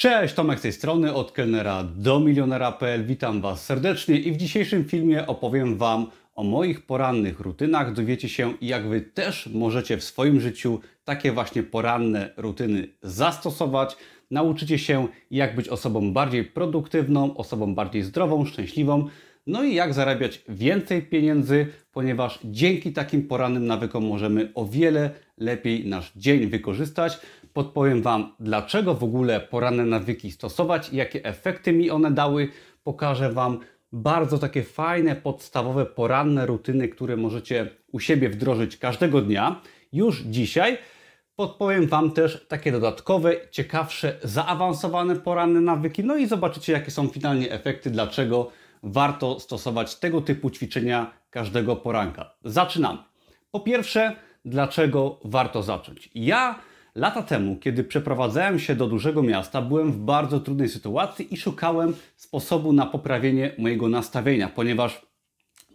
Cześć, Tomek z tej strony, od kelnera do milionera.pl. Witam Was serdecznie i w dzisiejszym filmie opowiem Wam o moich porannych rutynach. Dowiecie się, jak Wy też możecie w swoim życiu takie właśnie poranne rutyny zastosować. Nauczycie się, jak być osobą bardziej produktywną, osobą bardziej zdrową, szczęśliwą, no i jak zarabiać więcej pieniędzy, ponieważ dzięki takim porannym nawykom możemy o wiele lepiej nasz dzień wykorzystać. Podpowiem Wam, dlaczego w ogóle poranne nawyki stosować jakie efekty mi one dały. Pokażę Wam bardzo takie fajne, podstawowe poranne rutyny, które możecie u siebie wdrożyć każdego dnia. Już dzisiaj podpowiem Wam też takie dodatkowe, ciekawsze, zaawansowane poranne nawyki. No i zobaczycie, jakie są finalnie efekty, dlaczego warto stosować tego typu ćwiczenia każdego poranka. Zaczynamy. Po pierwsze, dlaczego warto zacząć? Ja lata temu, kiedy przeprowadzałem się do dużego miasta, byłem w bardzo trudnej sytuacji i szukałem sposobu na poprawienie mojego nastawienia, ponieważ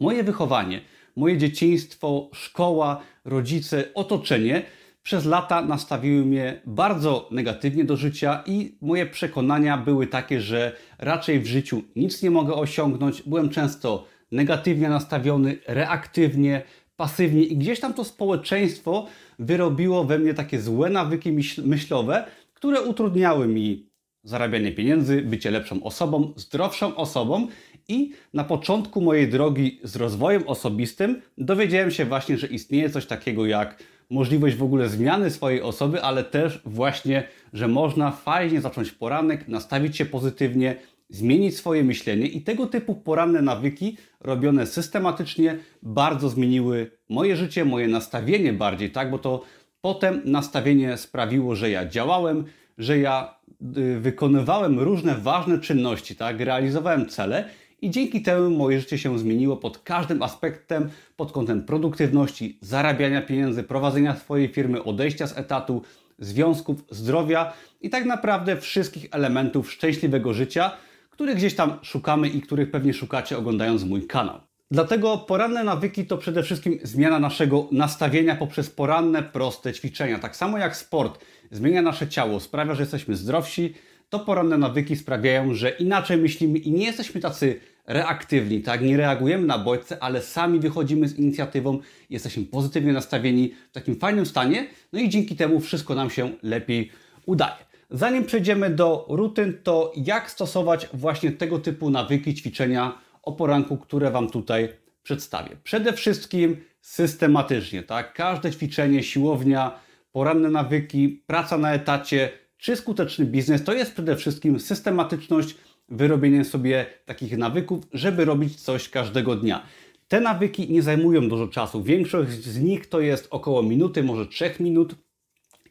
moje wychowanie, moje dzieciństwo, szkoła, rodzice, otoczenie przez lata nastawiły mnie bardzo negatywnie do życia i moje przekonania były takie, że raczej w życiu nic nie mogę osiągnąć. Byłem często negatywnie nastawiony, reaktywnie, pasywnie i gdzieś tam to społeczeństwo wyrobiło we mnie takie złe nawyki myślowe, które utrudniały mi zarabianie pieniędzy, bycie lepszą osobą, zdrowszą osobą i na początku mojej drogi z rozwojem osobistym dowiedziałem się właśnie, że istnieje coś takiego jak możliwość w ogóle zmiany swojej osoby, ale też właśnie, że można fajnie zacząć poranek, nastawić się pozytywnie, zmienić swoje myślenie i tego typu poranne nawyki robione systematycznie bardzo zmieniły moje życie, moje nastawienie bardziej, tak, bo to potem nastawienie sprawiło, że ja działałem, że ja y, wykonywałem różne ważne czynności, tak, realizowałem cele i dzięki temu moje życie się zmieniło pod każdym aspektem, pod kątem produktywności, zarabiania pieniędzy, prowadzenia swojej firmy, odejścia z etatu, związków, zdrowia i tak naprawdę wszystkich elementów szczęśliwego życia, których gdzieś tam szukamy i których pewnie szukacie oglądając mój kanał. Dlatego poranne nawyki to przede wszystkim zmiana naszego nastawienia poprzez poranne, proste ćwiczenia. Tak samo jak sport zmienia nasze ciało, sprawia, że jesteśmy zdrowsi, to poranne nawyki sprawiają, że inaczej myślimy i nie jesteśmy tacy reaktywni, tak? Nie reagujemy na bodźce, ale sami wychodzimy z inicjatywą, jesteśmy pozytywnie nastawieni w takim fajnym stanie, no i dzięki temu wszystko nam się lepiej udaje. Zanim przejdziemy do rutyn, to jak stosować właśnie tego typu nawyki, ćwiczenia o poranku, które Wam tutaj przedstawię. Przede wszystkim systematycznie, tak? Każde ćwiczenie, siłownia, poranne nawyki, praca na etacie czy skuteczny biznes to jest przede wszystkim systematyczność, wyrobienie sobie takich nawyków, żeby robić coś każdego dnia. Te nawyki nie zajmują dużo czasu. Większość z nich to jest około minuty, może trzech minut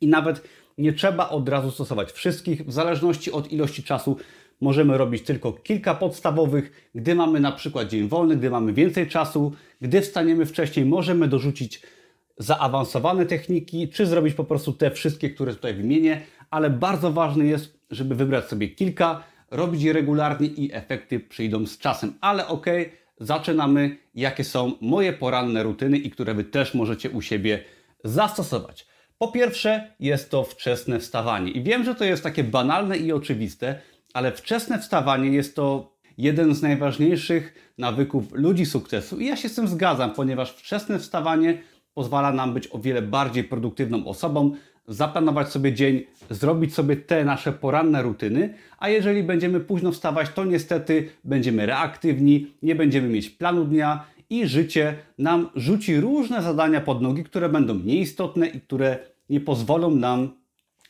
i nawet nie trzeba od razu stosować wszystkich. W zależności od ilości czasu możemy robić tylko kilka podstawowych. Gdy mamy na przykład dzień wolny, gdy mamy więcej czasu, gdy wstaniemy wcześniej, możemy dorzucić zaawansowane techniki, czy zrobić po prostu te wszystkie, które tutaj wymienię, ale bardzo ważne jest, żeby wybrać sobie kilka, robić je regularnie i efekty przyjdą z czasem. Ale ok, zaczynamy. Jakie są moje poranne rutyny i które Wy też możecie u siebie zastosować. Po pierwsze, jest to wczesne wstawanie. I wiem, że to jest takie banalne i oczywiste, ale wczesne wstawanie jest to jeden z najważniejszych nawyków ludzi sukcesu. I ja się z tym zgadzam, ponieważ wczesne wstawanie pozwala nam być o wiele bardziej produktywną osobą, zaplanować sobie dzień, zrobić sobie te nasze poranne rutyny, a jeżeli będziemy późno wstawać, to niestety będziemy reaktywni, nie będziemy mieć planu dnia i życie nam rzuci różne zadania pod nogi, które będą nieistotne i które nie pozwolą nam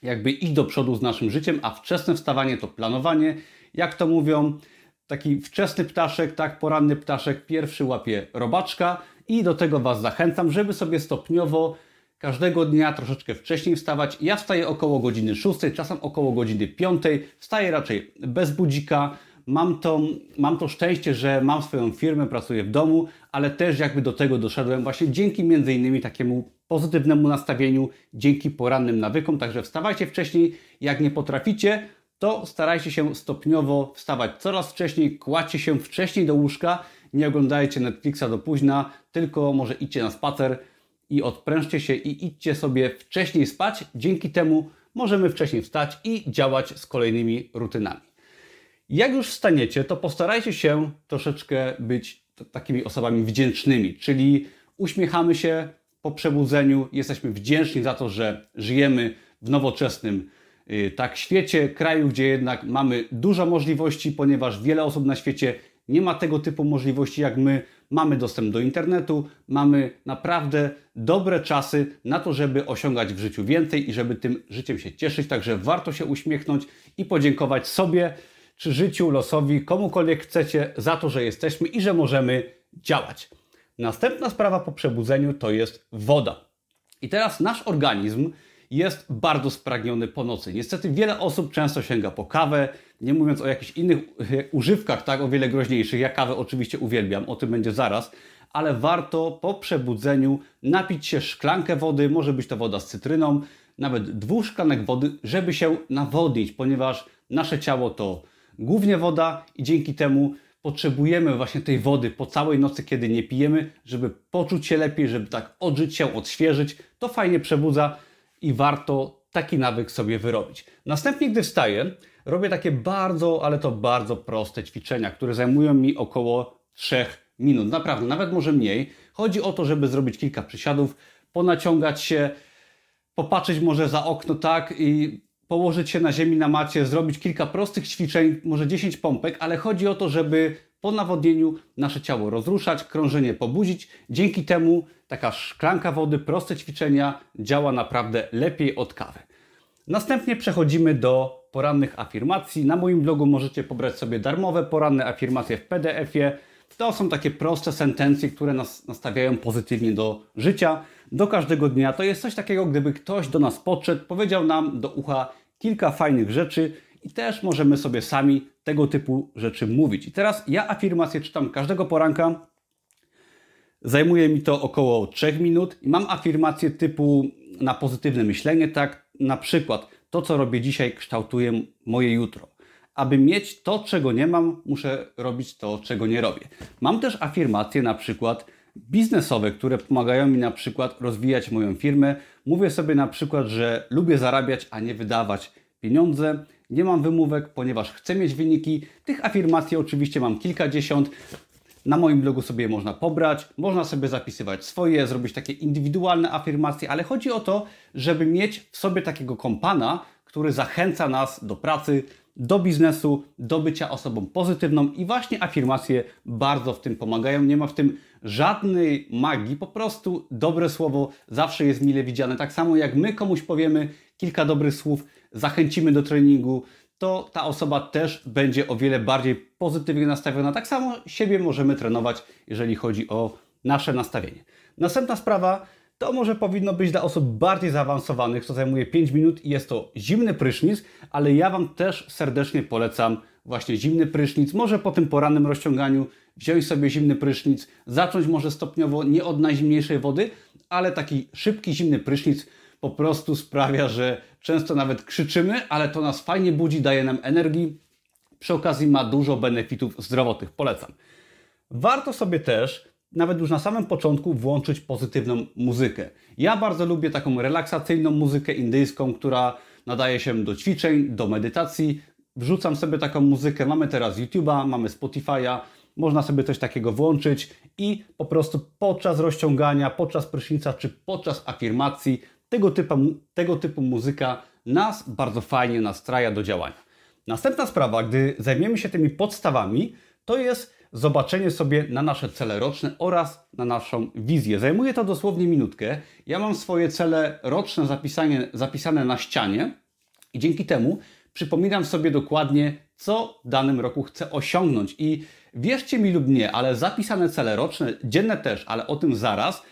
jakby iść do przodu z naszym życiem, a wczesne wstawanie to planowanie. Jak to mówią, taki wczesny ptaszek, tak, poranny ptaszek, pierwszy łapie robaczka i do tego Was zachęcam, żeby sobie stopniowo każdego dnia troszeczkę wcześniej wstawać. Ja wstaję około godziny 6, czasem około godziny 5. Wstaję raczej bez budzika. Mam to, mam to szczęście, że mam swoją firmę, pracuję w domu, ale też jakby do tego doszedłem właśnie dzięki między innymi takiemu pozytywnemu nastawieniu, dzięki porannym nawykom. Także wstawajcie wcześniej. Jak nie potraficie, to starajcie się stopniowo wstawać coraz wcześniej, kładźcie się wcześniej do łóżka, nie oglądajcie Netflixa do późna, tylko może idźcie na spacer, i odprężcie się i idźcie sobie wcześniej spać. Dzięki temu możemy wcześniej wstać i działać z kolejnymi rutynami. Jak już wstaniecie, to postarajcie się troszeczkę być takimi osobami wdzięcznymi, czyli uśmiechamy się po przebudzeniu, jesteśmy wdzięczni za to, że żyjemy w nowoczesnym y, tak świecie, kraju, gdzie jednak mamy dużo możliwości, ponieważ wiele osób na świecie nie ma tego typu możliwości jak my. Mamy dostęp do internetu, mamy naprawdę dobre czasy na to, żeby osiągać w życiu więcej i żeby tym życiem się cieszyć. Także warto się uśmiechnąć i podziękować sobie, czy życiu, losowi, komukolwiek chcecie za to, że jesteśmy i że możemy działać. Następna sprawa po przebudzeniu to jest woda. I teraz nasz organizm jest bardzo spragniony po nocy. Niestety wiele osób często sięga po kawę, nie mówiąc o jakichś innych używkach, tak, o wiele groźniejszych. Ja kawę oczywiście uwielbiam, o tym będzie zaraz, ale warto po przebudzeniu napić się szklankę wody, może być to woda z cytryną, nawet dwóch szklanek wody, żeby się nawodnić, ponieważ nasze ciało to głównie woda i dzięki temu potrzebujemy właśnie tej wody po całej nocy, kiedy nie pijemy, żeby poczuć się lepiej, żeby tak odżyć się, odświeżyć. To fajnie przebudza i warto taki nawyk sobie wyrobić. Następnie, gdy wstaję, robię takie bardzo, ale to bardzo proste ćwiczenia, które zajmują mi około 3 minut. Naprawdę, nawet może mniej. Chodzi o to, żeby zrobić kilka przysiadów, ponaciągać się, popatrzeć może za okno tak i położyć się na ziemi na macie, zrobić kilka prostych ćwiczeń, może 10 pompek, ale chodzi o to, żeby po nawodnieniu nasze ciało rozruszać, krążenie pobudzić. Dzięki temu taka szklanka wody, proste ćwiczenia działa naprawdę lepiej od kawy. Następnie przechodzimy do porannych afirmacji. Na moim blogu możecie pobrać sobie darmowe poranne afirmacje w PDF-ie. To są takie proste sentencje, które nas nastawiają pozytywnie do życia, do każdego dnia. To jest coś takiego, gdyby ktoś do nas podszedł, powiedział nam do ucha kilka fajnych rzeczy i też możemy sobie sami tego typu rzeczy mówić. I teraz ja afirmację czytam każdego poranka. Zajmuje mi to około 3 minut i mam afirmację typu na pozytywne myślenie, tak na przykład to, co robię dzisiaj, kształtuje moje jutro. Aby mieć to, czego nie mam, muszę robić to, czego nie robię. Mam też afirmacje na przykład biznesowe, które pomagają mi na przykład rozwijać moją firmę. Mówię sobie na przykład, że lubię zarabiać, a nie wydawać pieniądze. Nie mam wymówek, ponieważ chcę mieć wyniki. Tych afirmacji oczywiście mam kilkadziesiąt. Na moim blogu sobie można pobrać, można sobie zapisywać swoje, zrobić takie indywidualne afirmacje, ale chodzi o to, żeby mieć w sobie takiego kompana, który zachęca nas do pracy, do biznesu, do bycia osobą pozytywną i właśnie afirmacje bardzo w tym pomagają. Nie ma w tym żadnej magii, po prostu dobre słowo zawsze jest mile widziane. Tak samo jak my komuś powiemy kilka dobrych słów, zachęcimy do treningu, to ta osoba też będzie o wiele bardziej pozytywnie nastawiona. Tak samo siebie możemy trenować, jeżeli chodzi o nasze nastawienie. Następna sprawa to może powinno być dla osób bardziej zaawansowanych, co zajmuje 5 minut i jest to zimny prysznic, ale ja Wam też serdecznie polecam właśnie zimny prysznic. Może po tym porannym rozciąganiu wziąć sobie zimny prysznic, zacząć może stopniowo nie od najzimniejszej wody, ale taki szybki zimny prysznic po prostu sprawia, że często nawet krzyczymy, ale to nas fajnie budzi, daje nam energii. Przy okazji ma dużo benefitów zdrowotnych. Polecam. Warto sobie też nawet już na samym początku włączyć pozytywną muzykę. Ja bardzo lubię taką relaksacyjną muzykę indyjską, która nadaje się do ćwiczeń, do medytacji. Wrzucam sobie taką muzykę. Mamy teraz YouTube'a, mamy Spotify'a, można sobie coś takiego włączyć i po prostu podczas rozciągania, podczas prysznica czy podczas afirmacji tego typu, tego typu muzyka nas bardzo fajnie nastraja do działania. Następna sprawa, gdy zajmiemy się tymi podstawami, to jest zobaczenie sobie na nasze cele roczne oraz na naszą wizję. Zajmuje to dosłownie minutkę. Ja mam swoje cele roczne zapisane, zapisane na ścianie i dzięki temu przypominam sobie dokładnie, co w danym roku chcę osiągnąć. I wierzcie mi lub nie, ale zapisane cele roczne, dzienne też, ale o tym zaraz,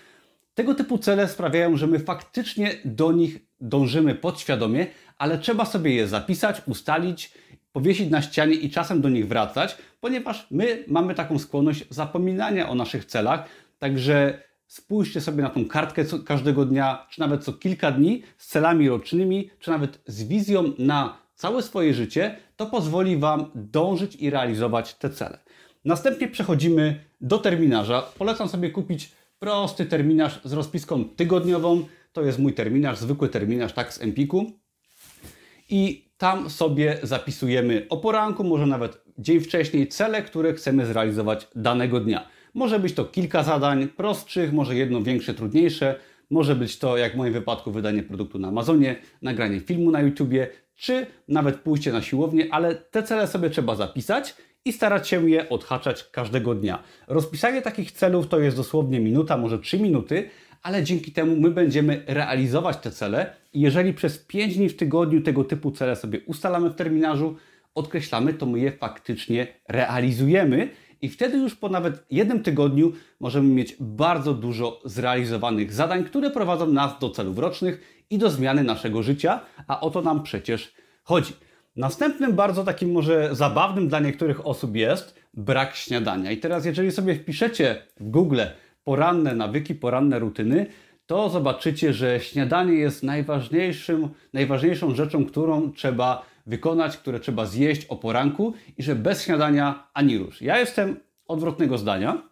tego typu cele sprawiają, że my faktycznie do nich dążymy podświadomie, ale trzeba sobie je zapisać, ustalić, powiesić na ścianie i czasem do nich wracać, ponieważ my mamy taką skłonność zapominania o naszych celach. Także spójrzcie sobie na tą kartkę każdego dnia, czy nawet co kilka dni z celami rocznymi, czy nawet z wizją na całe swoje życie. To pozwoli Wam dążyć i realizować te cele. Następnie przechodzimy do terminarza. Polecam sobie kupić prosty terminarz z rozpiską tygodniową. To jest mój terminarz, zwykły terminarz, tak z Empiku. i tam sobie zapisujemy o poranku, może nawet dzień wcześniej, cele, które chcemy zrealizować danego dnia. Może być to kilka zadań prostszych, może jedno większe, trudniejsze. Może być to, jak w moim wypadku, wydanie produktu na Amazonie, nagranie filmu na YouTubie, czy nawet pójście na siłownię, ale te cele sobie trzeba zapisać i starać się je odhaczać każdego dnia. Rozpisanie takich celów to jest dosłownie minuta, może 3 minuty, ale dzięki temu my będziemy realizować te cele i jeżeli przez 5 dni w tygodniu tego typu cele sobie ustalamy w terminarzu, odkreślamy, to my je faktycznie realizujemy i wtedy już po nawet jednym tygodniu możemy mieć bardzo dużo zrealizowanych zadań, które prowadzą nas do celów rocznych i do zmiany naszego życia, a o to nam przecież chodzi. Następnym bardzo takim może zabawnym dla niektórych osób jest brak śniadania. I teraz jeżeli sobie wpiszecie w Google poranne nawyki, poranne rutyny, to zobaczycie, że śniadanie jest najważniejszym, najważniejszą rzeczą, którą trzeba wykonać, które trzeba zjeść o poranku i że bez śniadania ani rusz. Ja jestem odwrotnego zdania,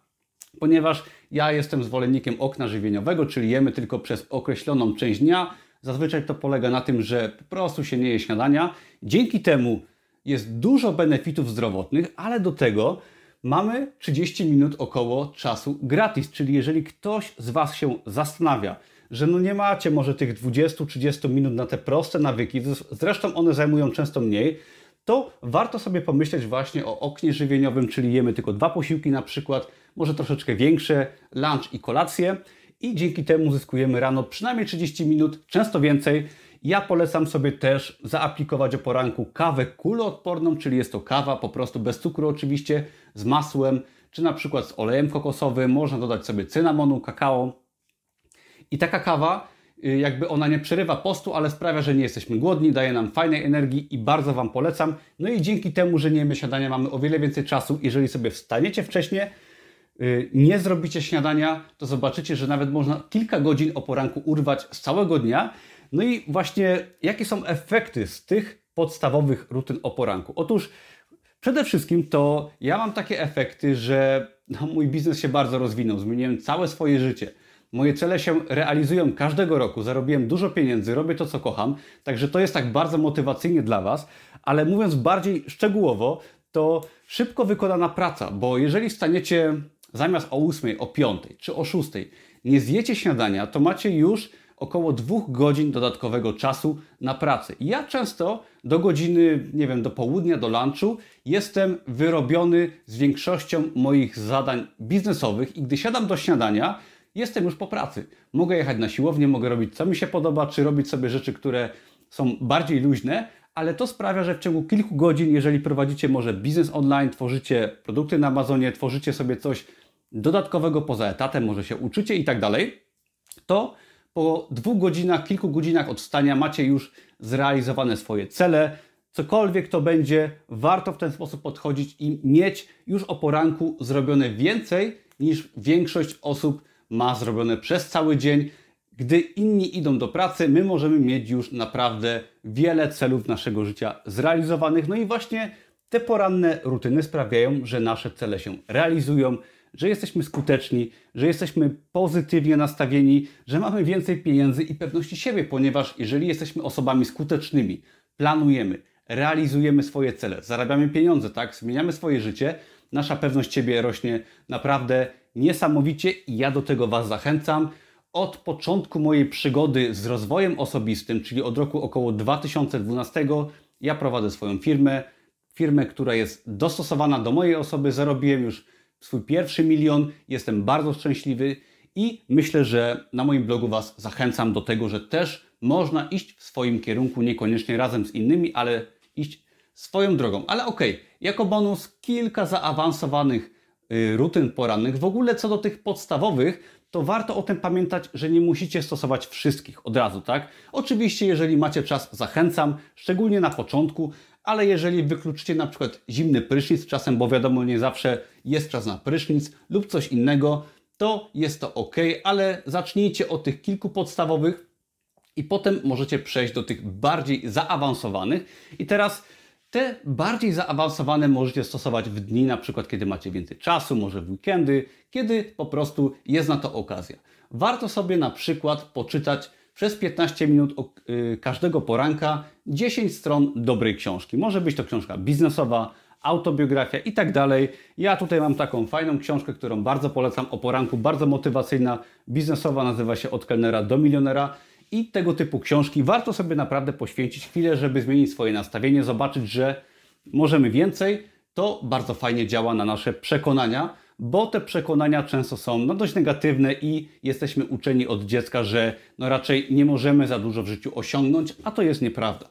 ponieważ ja jestem zwolennikiem okna żywieniowego, czyli jemy tylko przez określoną część dnia. Zazwyczaj to polega na tym, że po prostu się nie je śniadania. Dzięki temu jest dużo benefitów zdrowotnych, ale do tego mamy 30 minut około czasu gratis, czyli jeżeli ktoś z Was się zastanawia, że no nie macie może tych 20-30 minut na te proste nawyki, zresztą one zajmują często mniej, to warto sobie pomyśleć właśnie o oknie żywieniowym, czyli jemy tylko dwa posiłki na przykład, może troszeczkę większe, lunch i kolację i dzięki temu zyskujemy rano przynajmniej 30 minut, często więcej. Ja polecam sobie też zaaplikować o poranku kawę kuloodporną, czyli jest to kawa po prostu bez cukru oczywiście, z masłem, czy na przykład z olejem kokosowym, można dodać sobie cynamonu, kakao, i taka kawa, y, jakby ona nie przerywa postu, ale sprawia, że nie jesteśmy głodni, daje nam fajnej energii i bardzo Wam polecam. No i dzięki temu, że nie jemy śniadania, mamy o wiele więcej czasu. Jeżeli sobie wstaniecie wcześniej, y, nie zrobicie śniadania, to zobaczycie, że nawet można kilka godzin o poranku urwać z całego dnia. No i właśnie jakie są efekty z tych podstawowych rutyn o poranku? Otóż przede wszystkim to ja mam takie efekty, że no, mój biznes się bardzo rozwinął, zmieniłem całe swoje życie. Moje cele się realizują każdego roku, zarobiłem dużo pieniędzy, robię to, co kocham, także to jest tak bardzo motywacyjnie dla Was, ale mówiąc bardziej szczegółowo, to szybko wykonana praca, bo jeżeli staniecie zamiast o 8, o 5 czy o 6, nie zjecie śniadania, to macie już około dwóch godzin dodatkowego czasu na pracę. ja często do godziny, nie wiem, do południa, do lunchu jestem wyrobiony z większością moich zadań biznesowych i gdy siadam do śniadania, jestem już po pracy. Mogę jechać na siłownię, mogę robić co mi się podoba, czy robić sobie rzeczy, które są bardziej luźne, ale to sprawia, że w ciągu kilku godzin, jeżeli prowadzicie może biznes online, tworzycie produkty na Amazonie, tworzycie sobie coś dodatkowego poza etatem, może się uczycie i tak dalej, to po dwóch godzinach, kilku godzinach odstania macie już zrealizowane swoje cele. Cokolwiek to będzie, warto w ten sposób podchodzić i mieć już o poranku zrobione więcej niż większość osób ma zrobione przez cały dzień. Gdy inni idą do pracy, my możemy mieć już naprawdę wiele celów naszego życia zrealizowanych. No i właśnie te poranne rutyny sprawiają, że nasze cele się realizują, że jesteśmy skuteczni, że jesteśmy pozytywnie nastawieni, że mamy więcej pieniędzy i pewności siebie, ponieważ jeżeli jesteśmy osobami skutecznymi, planujemy, realizujemy swoje cele, zarabiamy pieniądze, tak, zmieniamy swoje życie, nasza pewność siebie rośnie naprawdę niesamowicie i ja do tego Was zachęcam. Od początku mojej przygody z rozwojem osobistym, czyli od roku około 2012, ja prowadzę swoją firmę. Firmę, która jest dostosowana do mojej osoby. Zarobiłem już swój pierwszy milion. Jestem bardzo szczęśliwy i myślę, że na moim blogu Was zachęcam do tego, że też można iść w swoim kierunku, niekoniecznie razem z innymi, ale iść swoją drogą. Ale okej, okay, jako bonus kilka zaawansowanych Y, rutyn porannych. W ogóle co do tych podstawowych, to warto o tym pamiętać, że nie musicie stosować wszystkich od razu, tak? Oczywiście, jeżeli macie czas, zachęcam, szczególnie na początku, ale jeżeli wykluczycie na przykład zimny prysznic czasem, bo wiadomo, nie zawsze jest czas na prysznic lub coś innego, to jest to ok, ale zacznijcie od tych kilku podstawowych i potem możecie przejść do tych bardziej zaawansowanych. I teraz te bardziej zaawansowane możecie stosować w dni, na przykład kiedy macie więcej czasu, może w weekendy, kiedy po prostu jest na to okazja. Warto sobie na przykład poczytać przez 15 minut y, każdego poranka 10 stron dobrej książki. Może być to książka biznesowa, autobiografia i tak dalej. Ja tutaj mam taką fajną książkę, którą bardzo polecam o poranku, bardzo motywacyjna, biznesowa, nazywa się Od kelnera do milionera. I tego typu książki warto sobie naprawdę poświęcić chwilę, żeby zmienić swoje nastawienie, zobaczyć, że możemy więcej. To bardzo fajnie działa na nasze przekonania, bo te przekonania często są no, dość negatywne i jesteśmy uczeni od dziecka, że no, raczej nie możemy za dużo w życiu osiągnąć, a to jest nieprawda.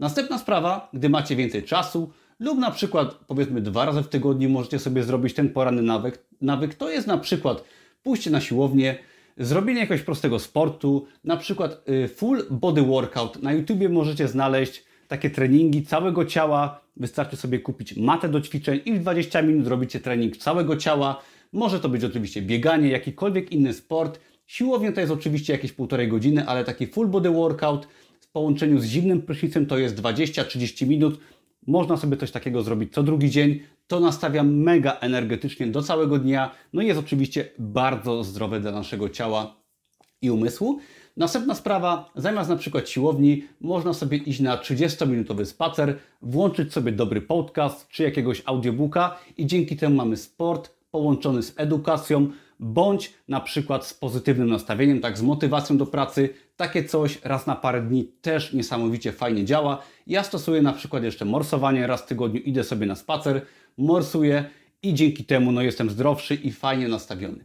Następna sprawa, gdy macie więcej czasu, lub na przykład powiedzmy dwa razy w tygodniu możecie sobie zrobić ten poranny nawyk. Nawyk to jest na przykład pójście na siłownię, zrobienie jakiegoś prostego sportu, na przykład y, full body workout. Na YouTubie możecie znaleźć takie treningi całego ciała. Wystarczy sobie kupić matę do ćwiczeń i w 20 minut robicie trening całego ciała. Może to być oczywiście bieganie, jakikolwiek inny sport. Siłownia to jest oczywiście jakieś półtorej godziny, ale taki full body workout w połączeniu z zimnym prysznicem to jest 20-30 minut można sobie coś takiego zrobić co drugi dzień. To nastawia mega energetycznie do całego dnia. No i jest oczywiście bardzo zdrowe dla naszego ciała i umysłu. Następna sprawa, zamiast na przykład siłowni, można sobie iść na 30-minutowy spacer, włączyć sobie dobry podcast czy jakiegoś audiobooka i dzięki temu mamy sport połączony z edukacją, bądź na przykład z pozytywnym nastawieniem, tak z motywacją do pracy. Takie coś raz na parę dni też niesamowicie fajnie działa. Ja stosuję na przykład jeszcze morsowanie, raz w tygodniu idę sobie na spacer, morsuję i dzięki temu no, jestem zdrowszy i fajnie nastawiony.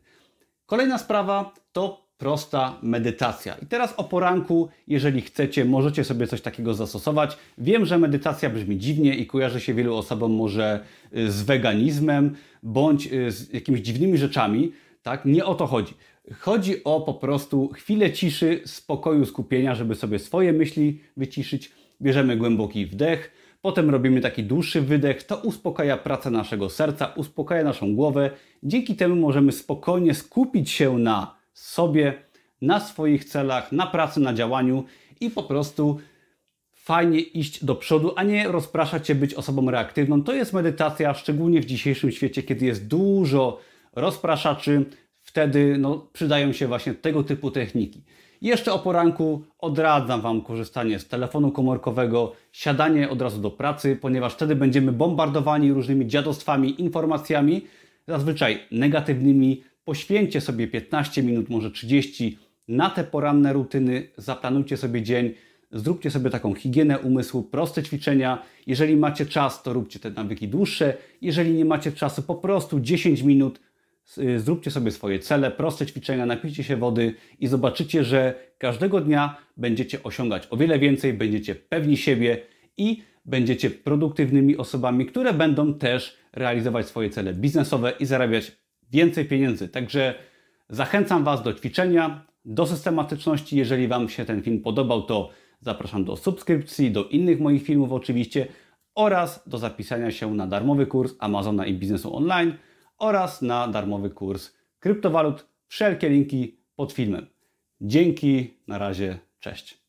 Kolejna sprawa to prosta medytacja. I teraz o poranku, jeżeli chcecie, możecie sobie coś takiego zastosować. Wiem, że medytacja brzmi dziwnie i kojarzy się wielu osobom może y, z weganizmem bądź y, z jakimiś dziwnymi rzeczami. Tak? Nie o to chodzi. Chodzi o po prostu chwilę ciszy, spokoju, skupienia, żeby sobie swoje myśli wyciszyć. Bierzemy głęboki wdech, potem robimy taki dłuższy wydech. To uspokaja pracę naszego serca, uspokaja naszą głowę. Dzięki temu możemy spokojnie skupić się na sobie, na swoich celach, na pracy, na działaniu i po prostu fajnie iść do przodu, a nie rozpraszać się być osobą reaktywną. To jest medytacja, szczególnie w dzisiejszym świecie, kiedy jest dużo rozpraszaczy, wtedy no, przydają się właśnie tego typu techniki. Jeszcze o poranku odradzam Wam korzystanie z telefonu komórkowego, siadanie od razu do pracy, ponieważ wtedy będziemy bombardowani różnymi dziadostwami, informacjami, zazwyczaj negatywnymi. Poświęćcie sobie 15 minut, może 30 na te poranne rutyny, zaplanujcie sobie dzień, zróbcie sobie taką higienę umysłu, proste ćwiczenia. Jeżeli macie czas, to róbcie te nawyki dłuższe. Jeżeli nie macie czasu, po prostu 10 minut zróbcie sobie swoje cele, proste ćwiczenia, napijcie się wody i zobaczycie, że każdego dnia będziecie osiągać o wiele więcej, będziecie pewni siebie i będziecie produktywnymi osobami, które będą też realizować swoje cele biznesowe i zarabiać więcej pieniędzy. Także zachęcam Was do ćwiczenia, do systematyczności. Jeżeli Wam się ten film podobał, to zapraszam do subskrypcji, do innych moich filmów oczywiście oraz do zapisania się na darmowy kurs Amazona i biznesu online oraz na darmowy kurs kryptowalut. Wszelkie linki pod filmem. Dzięki, na razie, cześć.